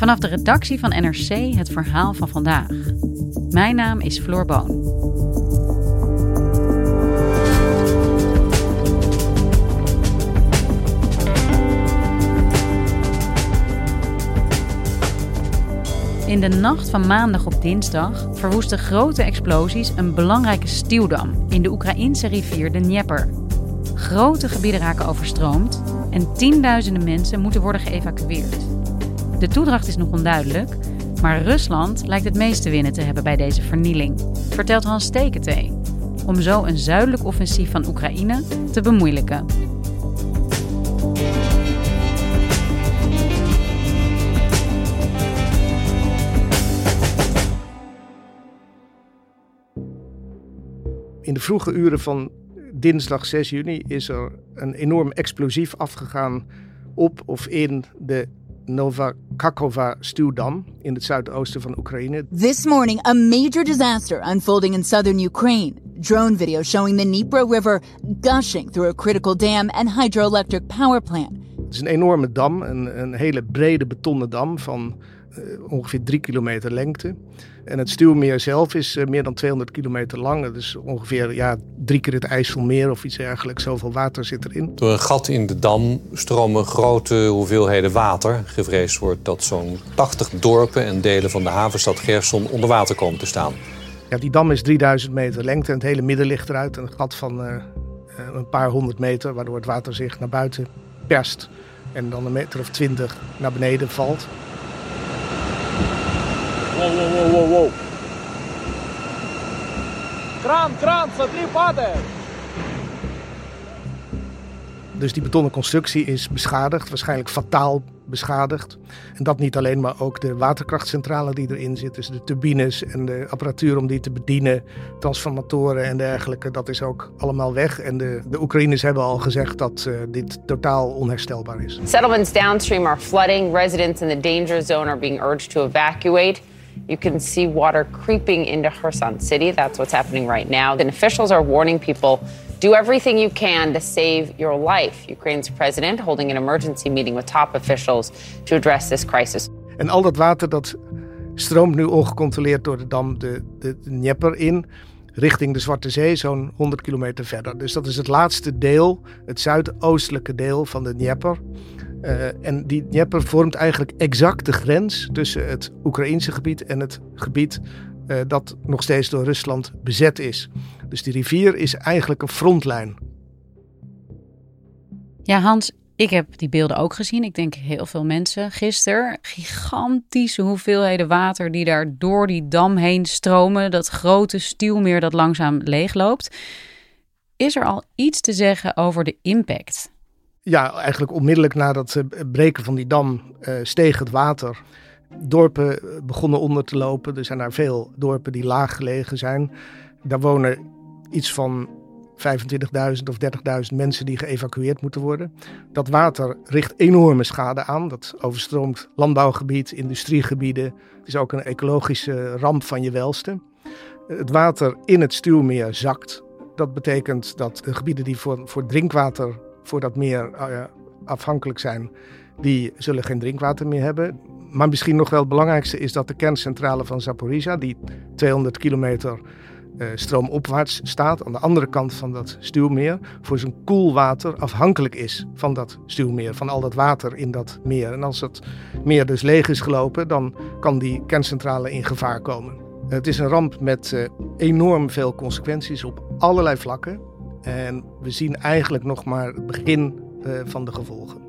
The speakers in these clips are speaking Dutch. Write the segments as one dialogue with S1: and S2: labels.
S1: Vanaf de redactie van NRC het verhaal van vandaag. Mijn naam is Floor Boon. In de nacht van maandag op dinsdag verwoesten grote explosies een belangrijke stuwdam in de Oekraïnse rivier de Dnieper. Grote gebieden raken overstroomd en tienduizenden mensen moeten worden geëvacueerd. De toedracht is nog onduidelijk, maar Rusland lijkt het meeste winnen te hebben bij deze vernieling, vertelt Hans Steketee, om zo een zuidelijk offensief van Oekraïne te bemoeilijken.
S2: In de vroege uren van dinsdag 6 juni is er een enorm explosief afgegaan op of in de Nova Kakova stuwdam in het zuidoosten van Oekraïne.
S3: This morning, a major disaster unfolding in southern Ukraine. Drone video showing the Dnipro River gushing through a critical dam and hydroelectric power plant.
S2: Het is een enorme dam, een, een hele brede betonnen dam van uh, ongeveer drie kilometer lengte. En het stuwmeer zelf is uh, meer dan 200 kilometer lang. Dat is ongeveer ja, drie keer het IJsselmeer of iets dergelijks. Zoveel water zit erin.
S4: Door een gat in de dam stromen grote hoeveelheden water. Gevreesd wordt dat zo'n 80 dorpen en delen van de havenstad Gerson onder water komen te staan.
S2: Ja, die dam is 3000 meter lengte en het hele midden ligt eruit. Een gat van uh, een paar honderd meter, waardoor het water zich naar buiten perst. En dan een meter of twintig naar beneden valt.
S5: Воу, воу, воу, воу, воу. Кран, кран, смотри, падает.
S2: Dus die betonnen constructie is beschadigd, waarschijnlijk fataal beschadigd. En dat niet alleen, maar ook de waterkrachtcentrale die erin zit. Dus de turbines en de apparatuur om die te bedienen, transformatoren en dergelijke, dat is ook allemaal weg. En de, de Oekraïners hebben al gezegd dat uh, dit totaal onherstelbaar is.
S6: Settlements downstream are flooding. Residents in the danger zone are being urged to evacuate. You can see water creeping into Kherson City. That's what's happening right now. And officials are warning people do everything you can to save your life. Ukraine's president holding an emergency meeting with top officials to address this crisis.
S2: En al dat water dat stroomt nu ongecontroleerd door de dam de, de, de Dnieper in richting de Zwarte Zee, zo'n 100 kilometer verder. Dus dat is het laatste deel, het zuidoostelijke deel van de Dnieper. Uh, en die Dnieper vormt eigenlijk exact de grens tussen het Oekraïnse gebied en het gebied uh, dat nog steeds door Rusland bezet is. Dus die rivier is eigenlijk een frontlijn.
S1: Ja, Hans, ik heb die beelden ook gezien. Ik denk heel veel mensen gisteren. Gigantische hoeveelheden water die daar door die dam heen stromen. Dat grote stuwmeer dat langzaam leegloopt. Is er al iets te zeggen over de impact?
S2: Ja, eigenlijk onmiddellijk na dat breken van die dam uh, steeg het water. Dorpen begonnen onder te lopen. Er zijn daar veel dorpen die laag gelegen zijn. Daar wonen iets van 25.000 of 30.000 mensen die geëvacueerd moeten worden. Dat water richt enorme schade aan. Dat overstroomt landbouwgebied, industriegebieden. Het is ook een ecologische ramp van je welste. Het water in het stuwmeer zakt. Dat betekent dat de gebieden die voor, voor drinkwater voor dat meer uh, afhankelijk zijn, die zullen geen drinkwater meer hebben. Maar misschien nog wel het belangrijkste is dat de kerncentrale van Zaporizhia, die 200 kilometer uh, stroomopwaarts staat, aan de andere kant van dat stuwmeer, voor zijn koelwater afhankelijk is van dat stuwmeer, van al dat water in dat meer. En als het meer dus leeg is gelopen, dan kan die kerncentrale in gevaar komen. Het is een ramp met uh, enorm veel consequenties op allerlei vlakken. En we zien eigenlijk nog maar het begin uh, van de gevolgen.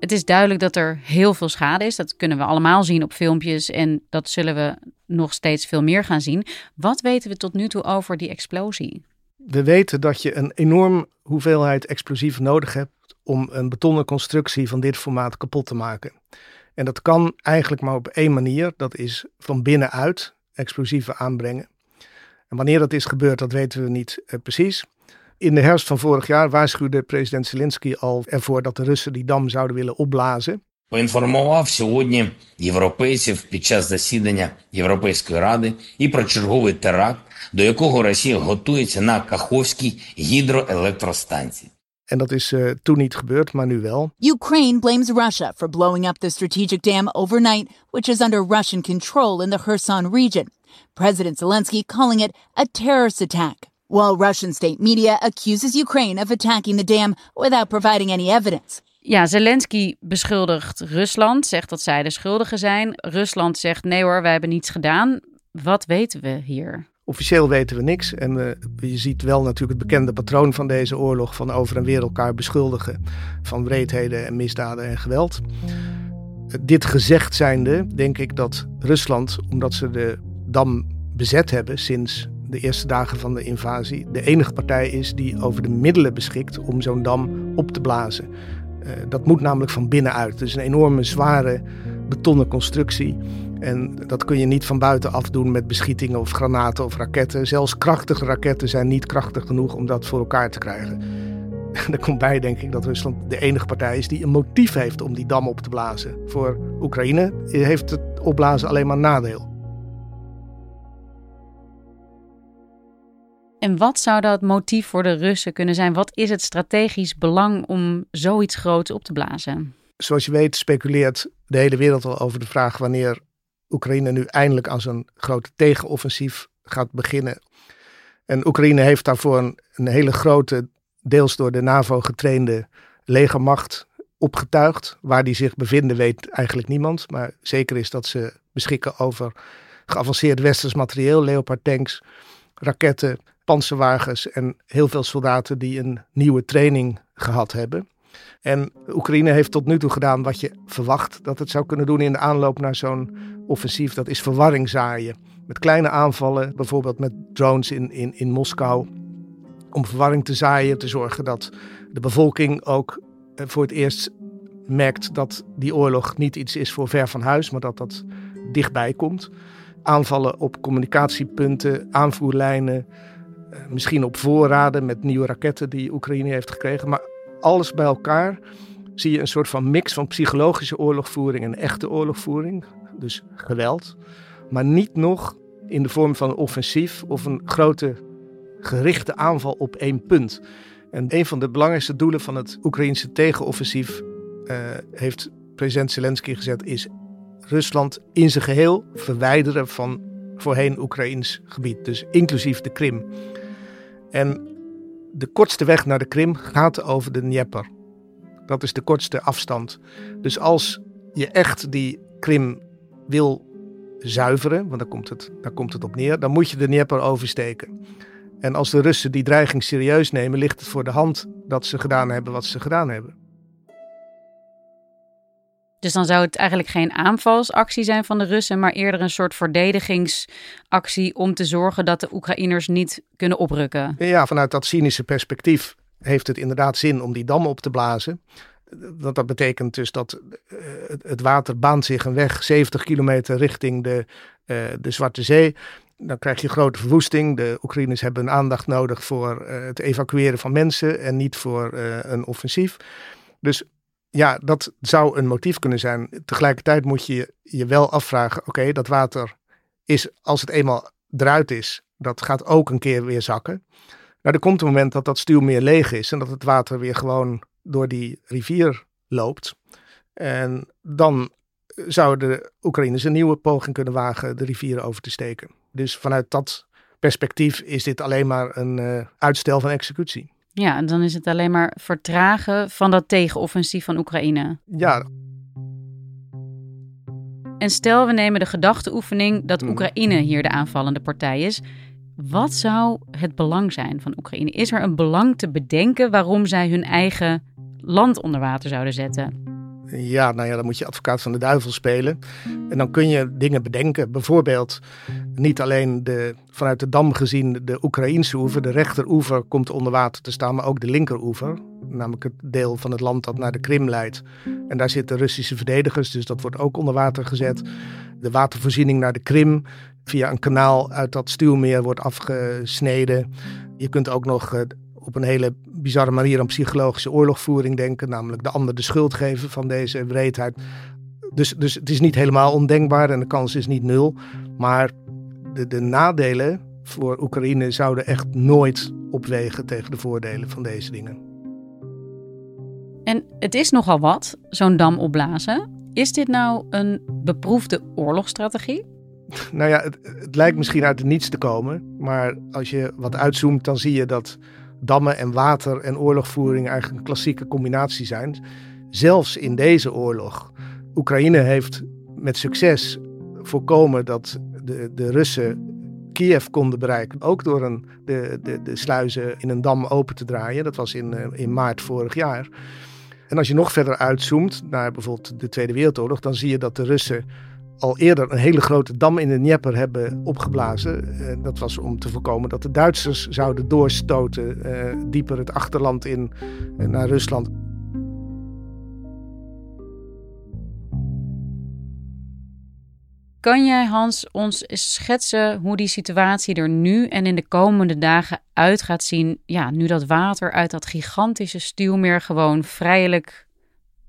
S1: Het is duidelijk dat er heel veel schade is. Dat kunnen we allemaal zien op filmpjes en dat zullen we nog steeds veel meer gaan zien. Wat weten we tot nu toe over die explosie?
S2: We weten dat je een enorm hoeveelheid explosieven nodig hebt om een betonnen constructie van dit formaat kapot te maken. En dat kan eigenlijk maar op één manier, dat is van binnenuit explosieven aanbrengen. En wanneer dat is gebeurd, dat weten we niet uh, precies. In de herfst van vorig jaar waarschuwde president Zelensky al ervoor dat de Russen die dam zouden willen opblazen.
S7: Поінформував сьогодні європейців під час засідання Європейської ради і про черговий теракт, до якого Росія готується на Каховській гідроелектростанції.
S2: En dat is uh, toen niet gebeurd, maar nu wel.
S3: Ukraine blames Russia for blowing up the strategic dam overnight, which is under Russian control in the Kherson region. President Zelensky calling it a terrorist attack, while Russian state media accuses Ukraine of attacking the dam without providing any evidence.
S1: Ja, Zelensky beschuldigt Rusland, zegt dat zij de schuldigen zijn. Rusland zegt nee hoor, wij hebben niets gedaan. Wat weten we hier?
S2: Officieel weten we niks. En uh, je ziet wel natuurlijk het bekende patroon van deze oorlog: van over en weer elkaar beschuldigen van wreedheden en misdaden en geweld. Dit gezegd zijnde, denk ik dat Rusland, omdat ze de dam bezet hebben sinds de eerste dagen van de invasie, de enige partij is die over de middelen beschikt om zo'n dam op te blazen. Uh, dat moet namelijk van binnenuit. Het is een enorme zware betonnen constructie. En dat kun je niet van buitenaf doen met beschietingen of granaten of raketten. Zelfs krachtige raketten zijn niet krachtig genoeg om dat voor elkaar te krijgen. Er komt bij, denk ik, dat Rusland de enige partij is die een motief heeft om die dam op te blazen. Voor Oekraïne heeft het opblazen alleen maar nadeel.
S1: En wat zou dat motief voor de Russen kunnen zijn? Wat is het strategisch belang om zoiets groots op te blazen?
S2: Zoals je weet speculeert de hele wereld al over de vraag wanneer Oekraïne nu eindelijk aan zijn grote tegenoffensief gaat beginnen. En Oekraïne heeft daarvoor een, een hele grote, deels door de NAVO getrainde legermacht opgetuigd. Waar die zich bevinden weet eigenlijk niemand. Maar zeker is dat ze beschikken over geavanceerd westers materieel, Leopard tanks, raketten, panzerwagens en heel veel soldaten die een nieuwe training gehad hebben. En Oekraïne heeft tot nu toe gedaan wat je verwacht dat het zou kunnen doen in de aanloop naar zo'n offensief. Dat is verwarring zaaien. Met kleine aanvallen, bijvoorbeeld met drones in, in, in Moskou. Om verwarring te zaaien, te zorgen dat de bevolking ook eh, voor het eerst merkt dat die oorlog niet iets is voor ver van huis, maar dat dat dichtbij komt. Aanvallen op communicatiepunten, aanvoerlijnen, misschien op voorraden met nieuwe raketten die Oekraïne heeft gekregen. Maar alles bij elkaar zie je een soort van mix van psychologische oorlogvoering en echte oorlogvoering. Dus geweld. Maar niet nog in de vorm van een offensief of een grote gerichte aanval op één punt. En een van de belangrijkste doelen van het Oekraïnse tegenoffensief, uh, heeft president Zelensky gezet, is Rusland in zijn geheel verwijderen van voorheen Oekraïns gebied. Dus inclusief de Krim. En de kortste weg naar de Krim gaat over de Dnieper. Dat is de kortste afstand. Dus als je echt die Krim wil zuiveren, want daar komt het, daar komt het op neer, dan moet je de Dnieper oversteken. En als de Russen die dreiging serieus nemen, ligt het voor de hand dat ze gedaan hebben wat ze gedaan hebben.
S1: Dus dan zou het eigenlijk geen aanvalsactie zijn van de Russen, maar eerder een soort verdedigingsactie om te zorgen dat de Oekraïners niet kunnen oprukken.
S2: Ja, vanuit dat cynische perspectief heeft het inderdaad zin om die dam op te blazen. Want dat betekent dus dat eh, het water baant zich een weg 70 kilometer richting de, uh, de Zwarte Zee. Dan krijg je grote verwoesting. De Oekraïners hebben aandacht nodig voor uh, het evacueren van mensen en niet voor een offensief. Dus ja, dat zou een motief kunnen zijn. Tegelijkertijd moet je je wel afvragen: oké, dat water is, als het eenmaal eruit is, dat gaat ook een keer weer zakken. Nou, er komt een moment dat dat stuwmeer leeg is en dat het water weer gewoon door die rivier loopt. En dan zouden de Oekraïners een nieuwe poging kunnen wagen de rivier over te steken. Dus vanuit dat perspectief is dit alleen maar een uh, uitstel van executie.
S1: Ja, en dan is het alleen maar vertragen van dat tegenoffensief van Oekraïne.
S2: Ja.
S1: En stel we nemen de gedachteoefening dat hmm. Oekraïne hier de aanvallende partij is. Wat zou het belang zijn van Oekraïne? Is er een belang te bedenken waarom zij hun eigen land onder water zouden zetten?
S2: Ja, nou ja, dan moet je advocaat van de duivel spelen. En dan kun je dingen bedenken. Bijvoorbeeld niet alleen de, vanuit de dam gezien de Oekraïnse oever, de rechteroever komt onder water te staan, maar ook de linkeroever. Namelijk het deel van het land dat naar de Krim leidt. En daar zitten Russische verdedigers, dus dat wordt ook onder water gezet. De watervoorziening naar de Krim via een kanaal uit dat stuwmeer wordt afgesneden. Je kunt ook nog eh, op een hele bizarre manier aan psychologische oorlogvoering denken, namelijk de ander de schuld geven van deze wreedheid. Dus, dus het is niet helemaal ondenkbaar en de kans is niet nul. Maar de, de nadelen voor Oekraïne zouden echt nooit opwegen tegen de voordelen van deze dingen.
S1: En het is nogal wat, zo'n dam opblazen. Is dit nou een beproefde oorlogsstrategie?
S2: Nou ja, het, het, lijkt misschien uit het niets te komen. Maar als je wat uitzoomt, dan zie je dat dammen en water en oorlogvoering eigenlijk een klassieke combinatie zijn. Zelfs in deze oorlog. Oekraïne heeft met succes voorkomen dat de, de Russen Kiev konden bereiken. Ook door een, de, de, de sluizen in een dam open te draaien. Dat was in, eh, in maart vorig jaar. En als je nog verder uitzoomt naar bijvoorbeeld de Tweede Wereldoorlog, dan zie je dat de Russen al eerder een hele grote dam in de Dnieper hebben opgeblazen. Uh, dat was om te voorkomen dat de Duitsers zouden doorstoten uh, dieper het achterland in uh, naar Rusland.
S1: Kan jij, Hans, ons schetsen hoe die situatie er nu en in de komende dagen uit gaat zien? Ja, nu dat water uit dat gigantische stuwmeer gewoon vrijelijk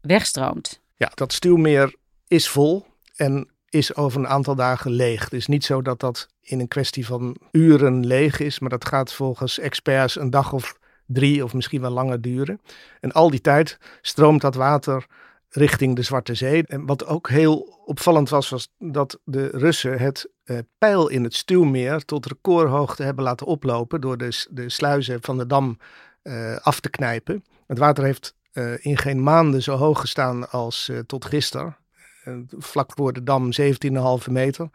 S1: wegstroomt.
S2: Ja, dat stuwmeer is vol en is over een aantal dagen leeg. Het is niet zo dat dat in een kwestie van uren leeg is, maar dat gaat volgens experts een dag of drie of misschien wel langer duren. En al die tijd stroomt dat water richting de Zwarte Zee. En wat ook heel opvallend was, was dat de Russen het eh, pijl in het stuwmeer tot recordhoogte hebben laten oplopen door de, de sluizen van de dam eh, af te knijpen. Het water heeft uh, in geen maanden zo hoog gestaan als uh, tot gisteren. Vlak voor de dam 17,5 meter.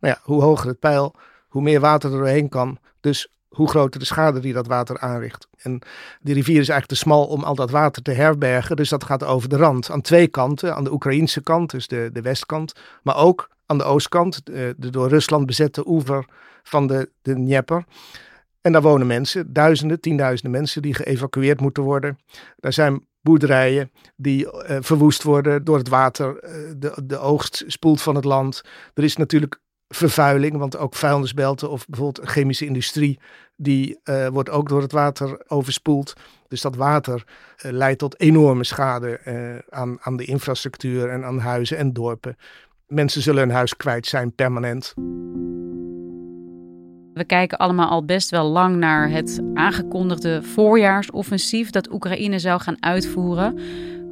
S2: Nou ja, hoe hoger het pijl, hoe meer water er doorheen kan. Dus hoe groter de schade die dat water aanricht. En die rivier is eigenlijk te smal om al dat water te herbergen. Dus dat gaat over de rand. Aan twee kanten. Aan de Oekraïnse kant, dus de, de westkant. Maar ook aan de oostkant, de, de door Rusland bezette oever van de, de Dnieper. En daar wonen mensen, duizenden, tienduizenden mensen die geëvacueerd moeten worden. Daar zijn boerderijen die uh, verwoest worden door het water. Uh, de, de oogst spoelt van het land. Er is natuurlijk vervuiling, want ook vuilnisbelten of bijvoorbeeld chemische industrie, die uh, wordt ook door het water overspoeld. Dus dat water leidt tot enorme schade aan, aan de infrastructuur en aan huizen en dorpen. Mensen zullen hun huis kwijt zijn permanent.
S1: We kijken allemaal al best wel lang naar het aangekondigde voorjaarsoffensief dat Oekraïne zou gaan uitvoeren.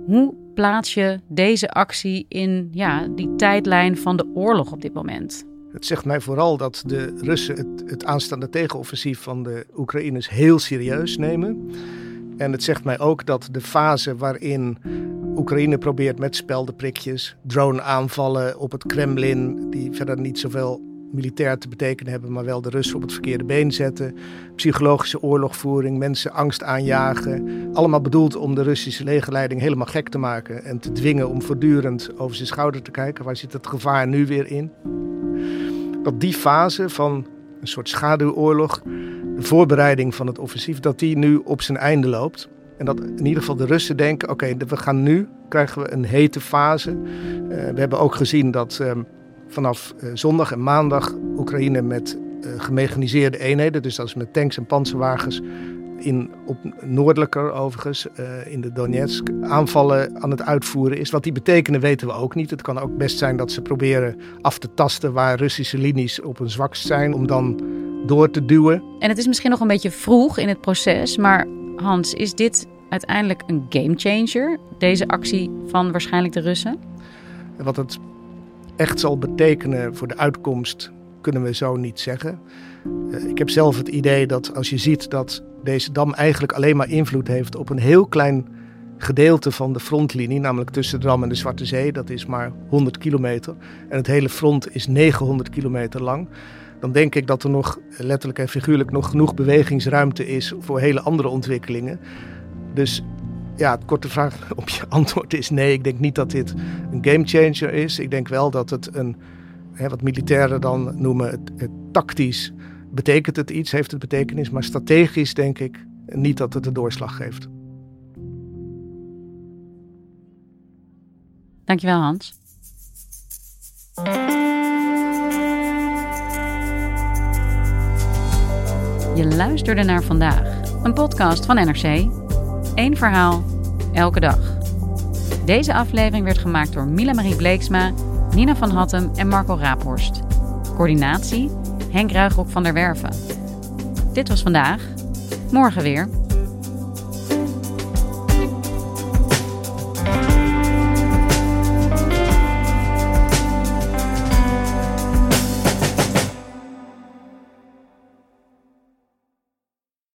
S1: Hoe plaats je deze actie in ja, die tijdlijn van de oorlog op dit moment?
S2: Het zegt mij vooral dat de Russen het, het aanstaande tegenoffensief van de Oekraïners heel serieus nemen. En het zegt mij ook dat de fase waarin Oekraïne probeert met speldenprikjes, drone-aanvallen op het Kremlin, die verder niet zoveel militair te betekenen hebben, maar wel de Russen op het verkeerde been zetten. Psychologische oorlogvoering, mensen angst aanjagen. Allemaal bedoeld om de Russische legerleiding helemaal gek te maken en te dwingen om voortdurend over zijn schouder te kijken. Waar zit het gevaar nu weer in? dat die fase van een soort schaduwoorlog, de voorbereiding van het offensief, dat die nu op zijn einde loopt. En dat in ieder geval de Russen denken: oké, we gaan nu, krijgen we een hete fase. Uh, we hebben ook gezien dat uh, vanaf uh, zondag en maandag Oekraïne met gemechaniseerde eenheden, dus dat is met tanks en panzerwagens, in, op noordelijker overigens, uh, in de Donetsk, aanvallen aan het uitvoeren is. Wat die betekenen weten we ook niet. Het kan ook best zijn dat ze proberen af te tasten waar Russische linies op hun zwakst zijn, om dan door te duwen.
S1: En het is misschien nog een beetje vroeg in het proces, maar Hans, is dit uiteindelijk een gamechanger, deze actie van waarschijnlijk de Russen?
S2: Wat het echt zal betekenen voor de uitkomst, kunnen we zo niet zeggen. Uh, ik heb zelf het idee dat als je ziet dat deze dam eigenlijk alleen maar invloed heeft op een heel klein gedeelte van de frontlinie, namelijk tussen de dam en de Zwarte Zee. Dat is maar 100 kilometer. En het hele front is 900 kilometer lang. Dan denk ik dat er nog letterlijk en figuurlijk nog genoeg bewegingsruimte is voor hele andere ontwikkelingen. Dus Ja, het korte vraag op je antwoord is nee. Ik denk niet dat dit een gamechanger is. Ik denk wel dat het een, hè, wat militairen dan noemen, het, het tactisch betekent het iets, heeft het betekenis. Maar strategisch denk ik niet dat het de doorslag geeft.
S1: Dankjewel Hans. Je luisterde naar vandaag, een podcast van NRC. Eén verhaal, elke dag. Deze aflevering werd gemaakt door Mila Marie Bleeksma, Nina van Hattem en Marco Raaphorst. Coördinatie Henk Ruigrok van der Werven. Dit was vandaag. Morgen weer.